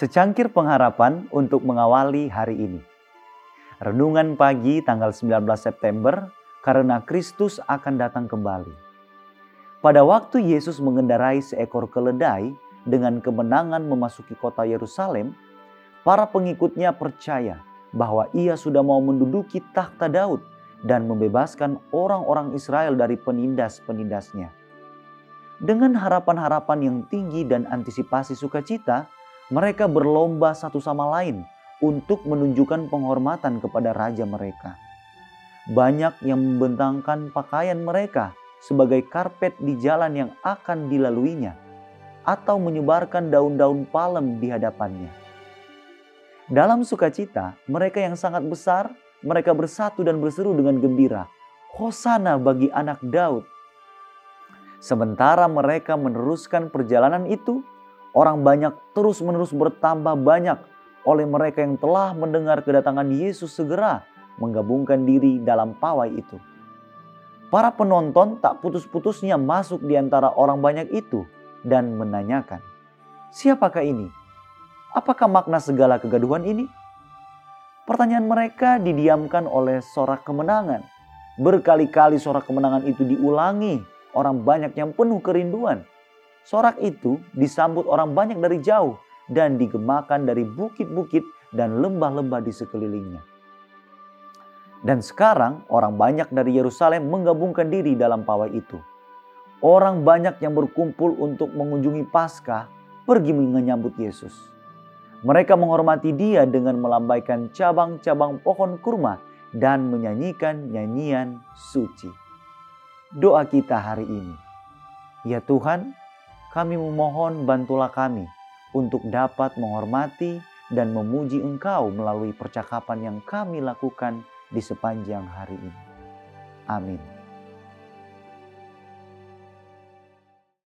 Secangkir pengharapan untuk mengawali hari ini. Renungan pagi tanggal 19 September karena Kristus akan datang kembali. Pada waktu Yesus mengendarai seekor keledai dengan kemenangan memasuki kota Yerusalem, para pengikutnya percaya bahwa ia sudah mau menduduki takhta Daud dan membebaskan orang-orang Israel dari penindas-penindasnya. Dengan harapan-harapan yang tinggi dan antisipasi sukacita, mereka berlomba satu sama lain untuk menunjukkan penghormatan kepada raja mereka. Banyak yang membentangkan pakaian mereka sebagai karpet di jalan yang akan dilaluinya, atau menyebarkan daun-daun palem di hadapannya. Dalam sukacita, mereka yang sangat besar, mereka bersatu dan berseru dengan gembira, Hosana bagi anak Daud. Sementara mereka meneruskan perjalanan itu, Orang banyak terus-menerus bertambah banyak oleh mereka yang telah mendengar kedatangan Yesus segera menggabungkan diri dalam pawai itu. Para penonton tak putus-putusnya masuk di antara orang banyak itu dan menanyakan, "Siapakah ini? Apakah makna segala kegaduhan ini?" Pertanyaan mereka didiamkan oleh sorak kemenangan. Berkali-kali sorak kemenangan itu diulangi, orang banyak yang penuh kerinduan Sorak itu disambut orang banyak dari jauh dan digemakan dari bukit-bukit dan lembah-lembah di sekelilingnya. Dan sekarang orang banyak dari Yerusalem menggabungkan diri dalam pawai itu. Orang banyak yang berkumpul untuk mengunjungi Paskah pergi menyambut Yesus. Mereka menghormati dia dengan melambaikan cabang-cabang pohon kurma dan menyanyikan nyanyian suci. Doa kita hari ini. Ya Tuhan, kami memohon bantulah kami untuk dapat menghormati dan memuji Engkau melalui percakapan yang kami lakukan di sepanjang hari ini. Amin.